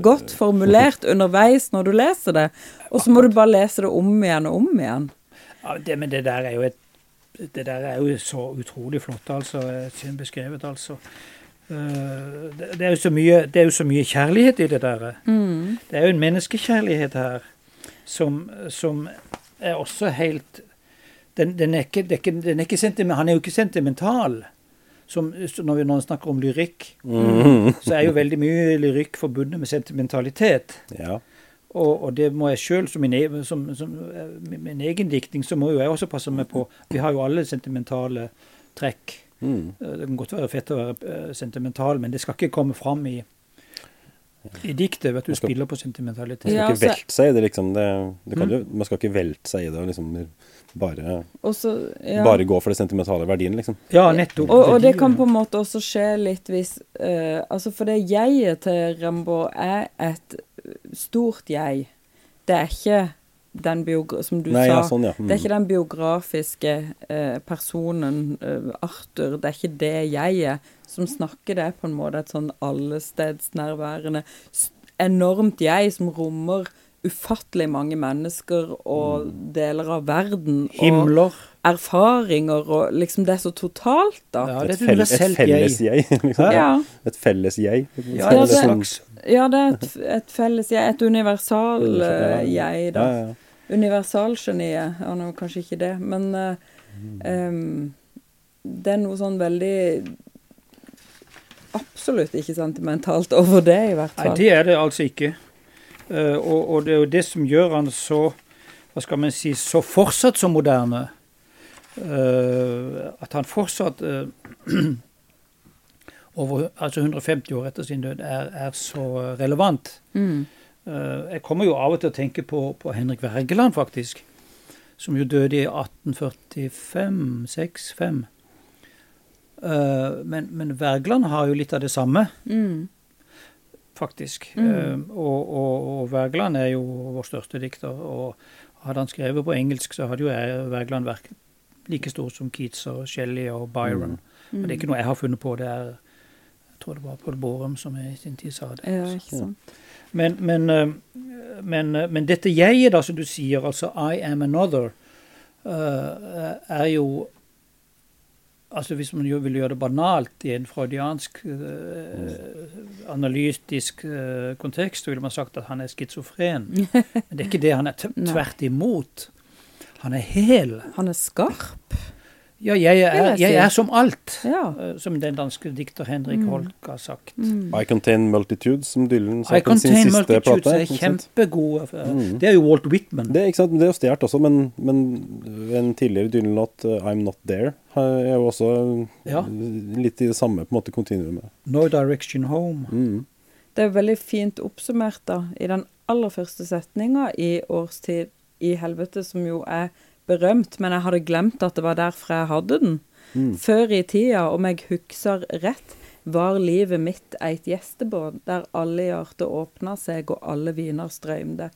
godt formulert underveis når du leser det. Og så må du bare lese det om igjen og om igjen. Ja, det, men det der er jo et det der er jo så utrolig flott, altså. Synd Beskrevet, altså. Eh, det, er jo så mye, det er jo så mye kjærlighet i det der. Det er jo en menneskekjærlighet her som, som er også helt den, den, er ikke, er den er ikke sentiment, Han er jo ikke sentimental. Som, når vi nå snakker om lyrikk, Mm. så er jo veldig mye lyrikk forbundet med sentimentalitet. Ja. Og, og det må jeg sjøl, som, min e- som, som eh, min min egen diktning, så må jo jeg også passe meg på. Vi har jo alle sentimentale trekk. Mm. Eh, Det kan godt være fett å være eh, sentimental, men det skal ikke komme fram i, i diktet. Vet du, Man skal- spiller på sentimentalitet. Man skal ikke velte seg i det, liksom. Det, det kan Mm. Du, man skal ikke velte seg i det og liksom bare, også, ja. bare gå for det sentimentale verdien, liksom. Ja, nettopp. Og, og det kan på en måte også skje litt hvis uh, Altså, for det jeget til Rambo er et stort jeg. Det er ikke den. Som du Nei, sa. ja, sånn, ja. Det er ikke den biografiske eh, personen, eh, Arthur. Det er ikke det jeget som snakker. Det er på en måte et sånn allestedsnærværende, enormt jeg som rommer ufattelig mange mennesker og deler av verden. Og Himler. erfaringer og liksom Det er så totalt, da. Ja, det er et, et felles, et felles jeg. liksom. Ja, Et felles jeg. Ja, Ja, et det- slags ja det er et, et felles jeg. Et universal eh, jeg, da. Ja, ja. Universalgeniet. Ja, nå kanskje ikke det, men eh, um, det er noe sånn veldig Absolutt ikke sentimentalt over det, i hvert Nei, fall. det er det altså ikke. Eh, og, og det er jo det som gjør han så Hva skal man si Så fortsatt så moderne. Eh, at han fortsatt eh, over altså 150 år etter sin død er, er så relevant. Mm. Jeg kommer jo av og til å tenke på, på Henrik Wergeland, faktisk. Som jo døde i 1845 6-5. men, men Wergeland har jo litt av det samme Mm. Faktisk. Mm. Uh, og, og, og Wergeland er jo vår største dikter. Og hadde han skrevet på engelsk, så hadde jo jeg Wergeland vært like stor som Keats og Shelley og Byron. Mm. Men det er ikke noe jeg har funnet på. det er Jeg tror det var Paul Borum som i sin tid sa det. Ja, ikke sant. Men, men, eh, men, eh, men dette jeget, da, som du sier, altså I am another, uh, er jo Altså Hvis man jo vil gjøre det banalt i en freudiansk eh, analytisk uh, kontekst, så ville man sagt at han er schizofren. Men det er ikke det. Han er tvert imot. Han er hel. Han er skarp. Ja, jeg er, jeg er som alt, Ja. eh, som den danske dikter Henrik Mm. Holk har sagt. Mm. I Contain Multitudes, som Dylan sa på sin siste plate. Contain Multitudes er kjempegode. eh, Mm. Det er jo Walt Whitman. Det, er ikke sant? det er jo stjålet også, men, men en tidligere Dylan-låt, uh, 'I'm Not There', er jo også Ja. litt i det samme på en måte kontinuumet. No Direction Home. Mm. Det er veldig fint oppsummert da, i den aller første setninga i Årstid i helvete, som jo er berømt, men jeg hadde glemt at det var derfra jeg hadde den. Før i tida, om jeg husker rett, var livet mitt eit gjestebåd der alle hjerter åpna seg og alle viner strømde.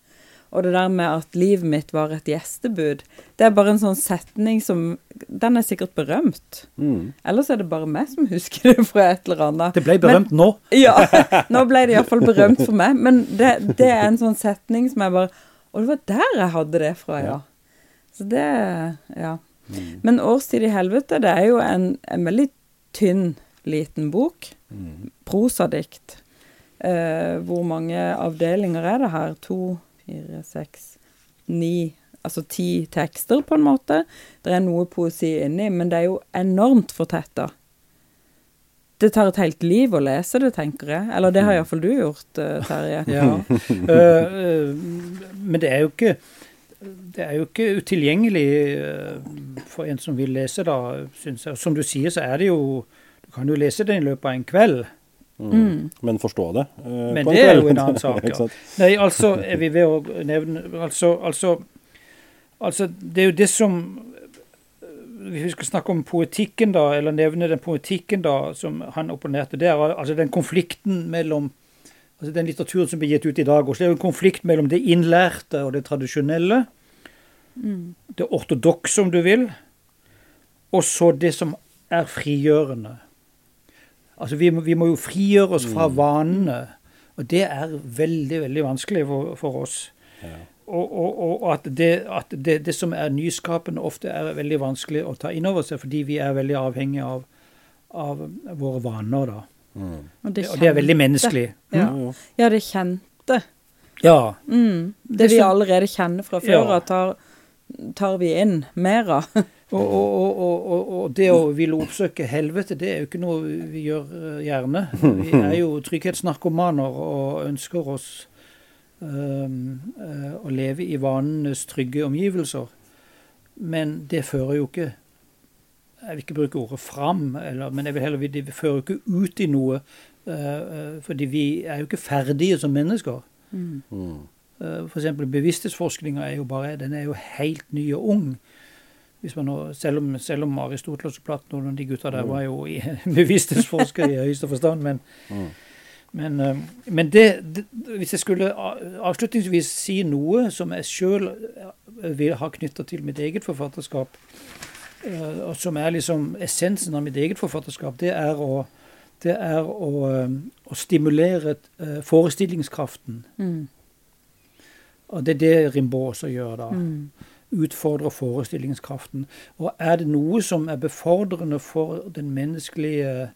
Og det der med at livet mitt var et gjestebud, det er bare en sånn setning som Den er sikkert berømt. Mm. Ellers er det bare meg som husker det fra et eller annet. Det ble berømt nå. Ja, nå ble det iallfall berømt for meg. Men det, det er en sånn setning som jeg bare Og det var der jeg hadde det fra, ja. Så det Ja. Men 'Årstid i helvete' det er jo en, en veldig tynn, liten bok. Prosadikt. Eh, hvor mange avdelinger er det her? To, fire, seks, ni Altså ti tekster, på en måte. Det er noe poesi inni, men det er jo enormt fortetta. Det tar et helt liv å lese det, tenker jeg. Eller det har iallfall du gjort, eh, Terje. Ja. Uh, uh, men det er jo ikke det er jo ikke utilgjengelig eh, for en som vil lese, da, syns jeg. Som du sier, så er det jo Du kan jo lese det i løpet av en kveld. Mm. Men forstå det. eh, Men på en det er jo en annen sak. Ja. Nei, altså er vi ved å nevne Altså, altså, altså det er jo det som Hvis vi skal snakke om poetikken, da, eller nevne den poetikken da, som han opponerte der, altså den konflikten mellom altså Den litteraturen som blir gitt ut i dag, også, det er jo en konflikt mellom det innlærte og det tradisjonelle. Det ortodokse, om du vil. Og så det som er frigjørende. Altså vi, vi må jo frigjøre oss fra vanene. Og det er veldig, veldig vanskelig for, for oss. Og, og, og at, det, at det, det som er nyskapende, ofte er veldig vanskelig å ta inn over seg, fordi vi er veldig avhengige av, av våre vaner. da. Mm. Og Og det er veldig menneskelig. Ja. Jo. Ja, det kjente. Ja. Mm. Det, Det vi allerede kjenner fra før Ja. av, tar, tar vi inn mer av. Og, og, og, og, og, og det å ville oppsøke helvete, det er jo ikke noe vi gjør eh, gjerne. Vi er jo trygghetsnarkomaner og ønsker oss um, uh, å leve i vanenes trygge omgivelser. Men det fører jo ikke Jeg vil ikke bruke ordet fram, eller, men jeg vil heller, de fører jo ikke ut i noe. eh, eh, fordi vi er jo ikke ferdige som mennesker. Mm. Eh, For eksempel bevissthetsforskninga er jo bare den er jo helt ny og ung. Hvis man nå, selv, om, selv om Aristoteles og Platon og de gutta der var jo bevissthetsforskere i høyeste forstand, men, Mm. men, eh, men det, det Hvis jeg skulle avslutningsvis si noe som jeg sjøl vil ha knytta til mitt eget forfatterskap, eh, og som er liksom essensen av mitt eget forfatterskap, det er å, det er å, eh, å stimulere eh, forestillingskraften. Mm. Og det er det Rimbaud også gjør da. Mm. Utfordrer forestillingskraften. Og er det noe som er befordrende for den menneskelige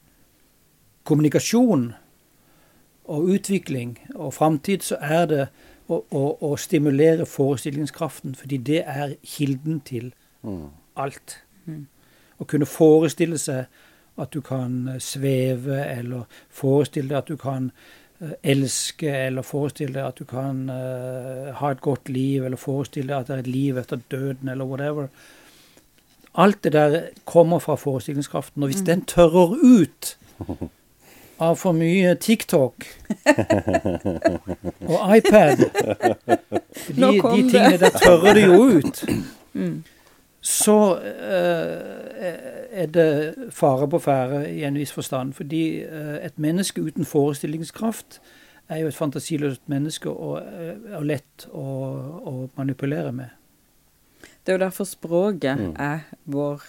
kommunikasjon og utvikling og framtid, så er det å, å, å stimulere forestillingskraften. Fordi det er kilden til Mm. alt. Mm. Å kunne forestille seg at du kan eh, sveve, eller forestille deg at du kan eh, elske, eller forestille deg at du kan uh, ha et godt liv, eller forestille deg at det er et liv etter døden, eller whatever. Alt det der kommer fra forestillingskraften. Og hvis den tørrer ut av for mye TikTok og iPad De, de tingene der tørrer det jo ut Mm. Så eh, er det fare på ferde i en viss forstand. Fordi eh, et menneske uten forestillingskraft er jo et fantasiløst menneske og, eh, og lett å, å manipulere med. Det er jo derfor språket Mm. er vår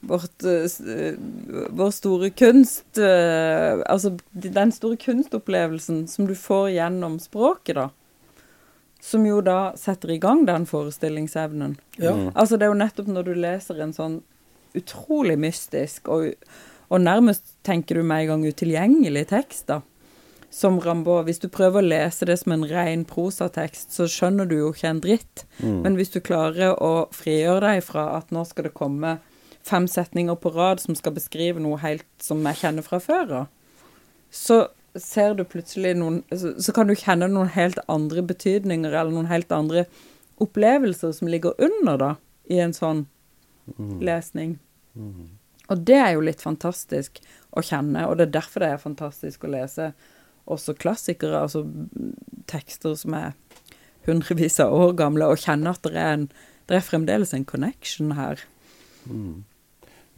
Vårt, vår store kunst Altså den store kunstopplevelsen som du får gjennom språket, da. Som jo da setter i gang den forestillingsevnen. Ja. Mm. Altså Det er jo nettopp når du leser en sånn utrolig mystisk og, og nærmest tenker du med en gang utilgjengelig tekst, da. Som Rambaud. Hvis du prøver å lese det som en ren prosatekst, så skjønner du jo ikke en dritt. Mm. Men hvis du klarer å frigjøre deg fra at nå skal det komme fem setninger på rad som skal beskrive noe helt som jeg kjenner fra før av, så ser du plutselig noen så, så kan du kjenne noen helt andre betydninger eller noen helt andre opplevelser som ligger under, da, i en sånn Mm. lesning. Mm. Og det er jo litt fantastisk å kjenne, og det er derfor det er fantastisk å lese også klassikere, altså tekster som er hundrevis av år gamle, og kjenne at det er, en, det er fremdeles en connection her. Mm.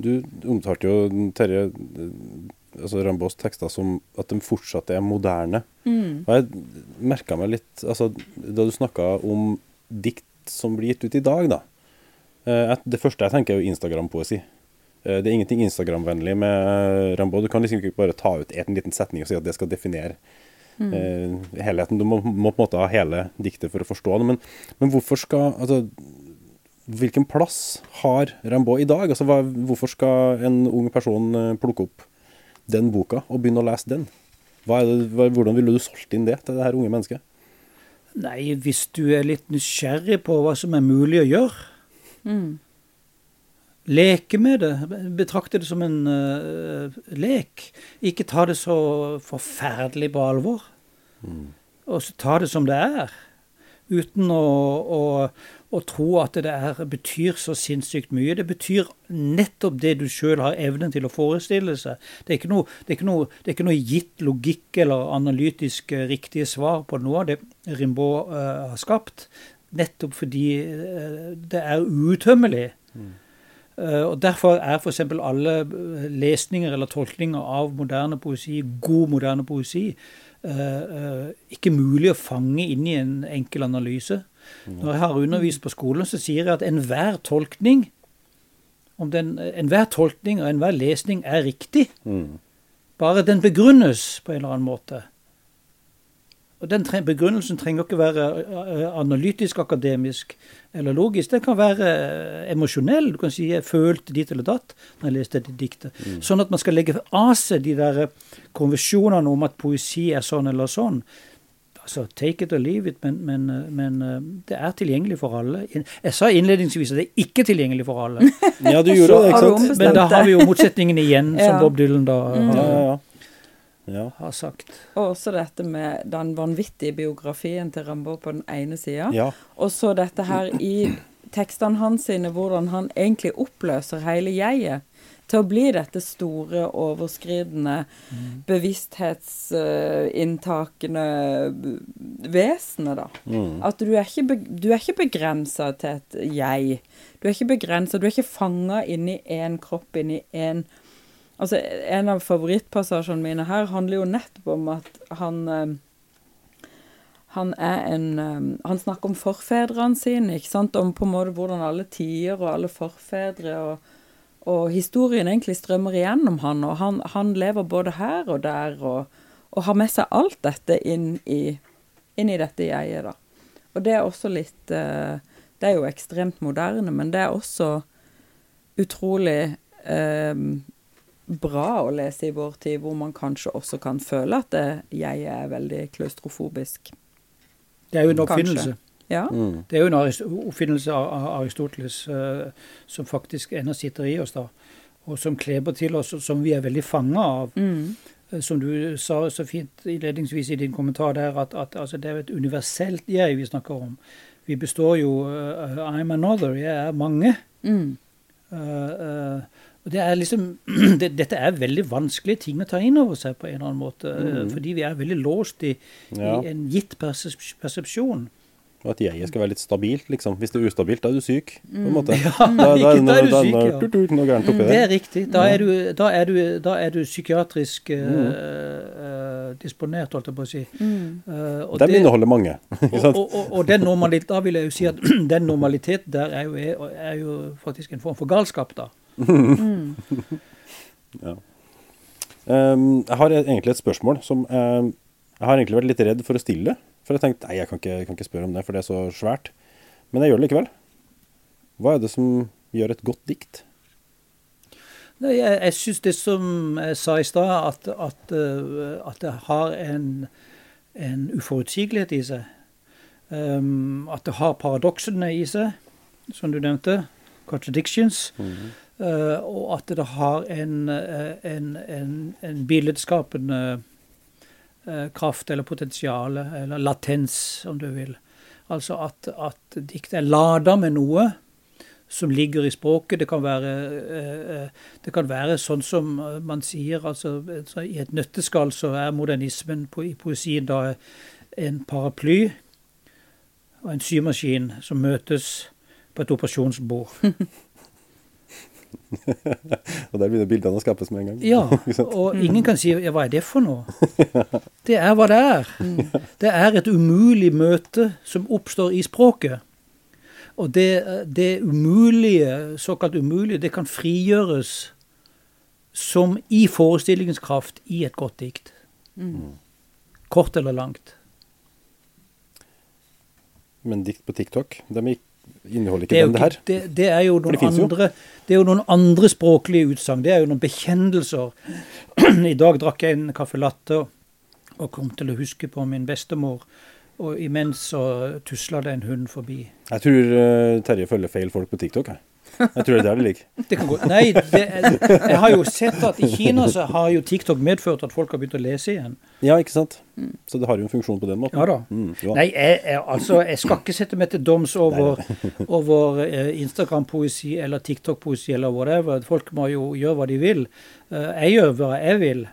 Du omtalte jo Terje altså Rambos tekster som at de fortsatt er moderne. Mm. Og jeg merka meg litt altså, Da du snakka om dikt som blir gitt ut i dag, da. Eh, Det første jeg tenker, er jo Instagram-poesi. Eh, Det er ingenting Instagram-vennlig med Rambo. Du kan liksom ikke bare ta ut en liten setning og si at det skal definere eh, helheten. Du må, må på en måte ha hele diktet for å forstå det. Men, men hvorfor skal altså, Hvilken plass har Rambo i dag? Altså, hva, hvorfor skal en ung person eh, plukke opp den boka og begynne å lese den? Hva er det, hvordan ville du solgt inn det til det her unge mennesket? Nei, hvis du er litt nysgjerrig på hva som er mulig å gjøre, Mm. leke med det, betrakte det som en uh, lek. Ikke ta det så forferdelig på alvor. Og så ta det som det er. Uten å, å, å tro at det er, betyr så sinnssykt mye. Det betyr nettopp det du sjøl har evnen til å forestille seg. Det er ikke noe, det er ikke noe, det er ikke noe gitt logikk eller analytisk eh, riktige svar på noe av det Rimbaud uh, har skapt. Nettopp fordi uh, det er utømmelig. Mm. Uh, og Derfor er f.eks. alle lesninger eller tolkninger av moderne poesi, god moderne poesi, ikke mulig å fange inn i en enkel analyse. Når jeg har undervist på skolen, så sier jeg at enhver tolkning om den, enhver tolkning og enhver lesning er riktig, Mm. bare den begrunnes på en eller annen måte. Og den tre Begrunnelsen trenger ikke være eh, analytisk, akademisk eller logisk. Den kan være eh, emosjonell. Du kan si 'jeg følte dit eller datt' når jeg leste det diktet. Sånn at man skal legge av seg de der konvensjonene om at poesi er sånn eller sånn. Altså, Take it or leave it, men, men, eh, men eh, det er tilgjengelig for alle. Jeg sa innledningsvis at det er ikke tilgjengelig for alle. Ja, du gjorde det, ikke sant? Men da har vi jo motsetningen igjen, som Ja. Bob Dylan da Ja, har, ja, ja. ja. Har sagt. Og også dette med den vanvittige biografien til Rambo på den ene sida. ja. Og så dette her i tekstene hans sine, hvordan han egentlig oppløser hele jeget til å bli dette store, overskridende, bevissthetsinntakende vesenet, da. Mm. At du er ikke, du er ikke begrensa til et jeg. Du er ikke begrensa, du er ikke fanga inni én kropp, inni én Altså, en av favorittpassasjene mine her handler jo nettopp om at han eh, han en eh, Han snakker om forfedrene sine, ikke sant? Om på en måte hvordan alle tider og alle forfedre og, og historien egentlig strømmer igjennom han, og han, han lever både her og der og, og har med seg alt dette inn i, inn i dette jeget, da. Og det er også litt eh, Det er jo ekstremt moderne, men det er også utrolig eh, bra å lese i vår tid, hvor man kanskje også kan føle at det, jeg er veldig klaustrofobisk. Det er jo en oppfinnelse. Ja. Mm. Det er jo en oppfinnelse av Aristoteles eh, som faktisk ennå sitter i oss, da. Og som kleber til oss, og som vi er veldig fanga av. Mm. Eh, Som du sa så fint innledningsvis i din kommentar der, at, at altså, det er jo et universelt jeg vi snakker om. Vi består jo uh, I'm another. Jeg er mange. Mm. Uh, eh, og det er liksom, det, Dette er veldig vanskelige ting å ta inn over seg på en eller annen måte. eh, Mhm. Fordi vi er veldig låst i, Ja. i en gitt persep persepsjon. Og at jeget skal være litt stabilt, liksom. Hvis det er ustabilt, da er du syk, på en måte. Ja, Da, ikke- da er du syk, ja. noe oppi Det er riktig. Da er du, da er du, da er du psykiatrisk mm. Mhm. eh, disponert, holdt jeg på å si. Mm. Uh, den det- inneholder mange. ikke og, sant? og, og, og den normalitet, da vil jeg jo si at den normaliteten der er jo, er jo faktisk en form for galskap, da. Mm. Ja. Um, jeg har egentlig et spørsmål som ehm, Jeg har egentlig vært litt redd for å stille. For jeg tenkte nei, jeg kan, ikke, kan ikke spørre om det, for det er så svært. Men jeg gjør det likevel. Hva er det som gjør et godt dikt? Nei, Jeg, jeg syns det som jeg sa i stad, at, at, eh, at det har en, en uforutsigelighet i seg. Um, at det har paradoksene i seg, som du nevnte. Contradictions. Eh, og at det har en, eh, en, en, en billedskapende eh, kraft eller potensial, eller latens, om du vil. Altså at, at diktet er lada med noe som ligger i språket. Det kan være, eh, det kan være sånn som man sier, altså i et nøtteskall så er modernismen i poesien da en paraply og en symaskin som møtes på et operasjonsbord. og der begynner bildene å skapes med en gang. Ja, og ingen kan si ja, hva er det for noe? Det er hva det er. Det er et umulig møte som oppstår i språket. Og det, det umulige, såkalt umulige, det kan frigjøres som i forestillingens kraft i et godt dikt. Mm. Kort eller langt. Men dikt på TikTok, de inneholder ikke det den det her? Det, det, er jo noen andre, det er jo noen andre språklige utsagn. Det er jo noen bekjennelser. I dag drakk jeg en caffè latte og kom til å huske på min bestemor. Og imens så tusla det en hund forbi. Jeg tror uh, Terje følger feil folk på TikTok. Jeg. Jeg tror det er der det ligger. Det kan gå. Nei, det, jeg har jo sett at i Kina så har jo TikTok medført at folk har begynt å lese igjen. Ja, ikke sant. Så det har jo en funksjon på den måten. Ja da. Mm, Nei, jeg, jeg, altså, jeg skal ikke sette meg til doms over, over eh, Instagram-poesi eller TikTok-poesi eller whatever. Folk må jo gjøre hva de vil. Uh, jeg gjør hva jeg vil.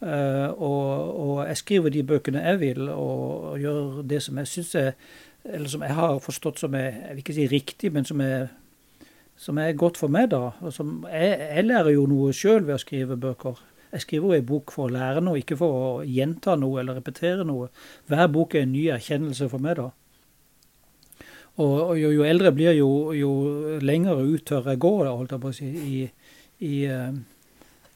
Uh, og, og, jeg skriver de bøkene jeg vil, og, og gjør det som jeg syns er Eller som jeg har forstått som er Jeg vil ikke si riktig, men som er som er godt for meg, da. Jeg, jeg, lærer jo noe sjøl ved å skrive bøker. Jeg skriver jo en bok for å lære noe, ikke for å gjenta noe eller repetere noe. Hver bok er en ny erkjennelse for meg, da. Og, og jo, jo, eldre jeg blir, jo, jo lenger ut tør jeg gå, holdt jeg på å si, i, i, uh,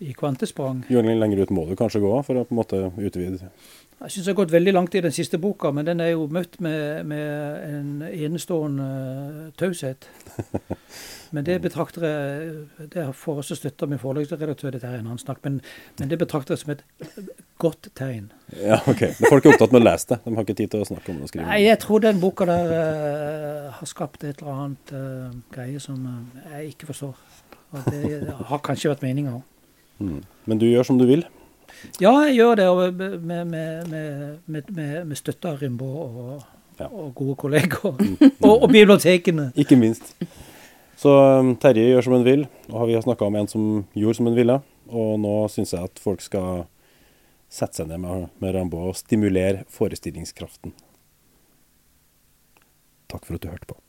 i kvantesprang. Jo lenger ut må du kanskje gå for å på en måte utvide jeg syns jeg har gått veldig langt i den siste boka, men den er jo møtt med, med en enestående uh, taushet. Men det betrakter jeg Det får også støtte av min forlagsredaktør, er en annen snakk, men, men, det betrakter jeg som et godt tegn. Ja, ok. Men folk er opptatt med å lese det? De har ikke tid til å snakke om det og skrive? Nei, jeg tror den boka der uh, har skapt et eller annet uh, greie som jeg ikke forstår. Og det har kanskje vært meninga òg. Mm. Men du gjør som du vil? Ja, jeg gjør det med, med, med, med støtte av Rimbaud og, ja. og, gode kolleger. Mm. og, og, bibliotekene. Ikke minst. Så um, Terje gjør som hun vil, og vi har snakka om en som gjorde som hun ville. Og nå syns jeg at folk skal sette seg ned med, med Rambo og stimulere forestillingskraften. Takk for at du hørte på.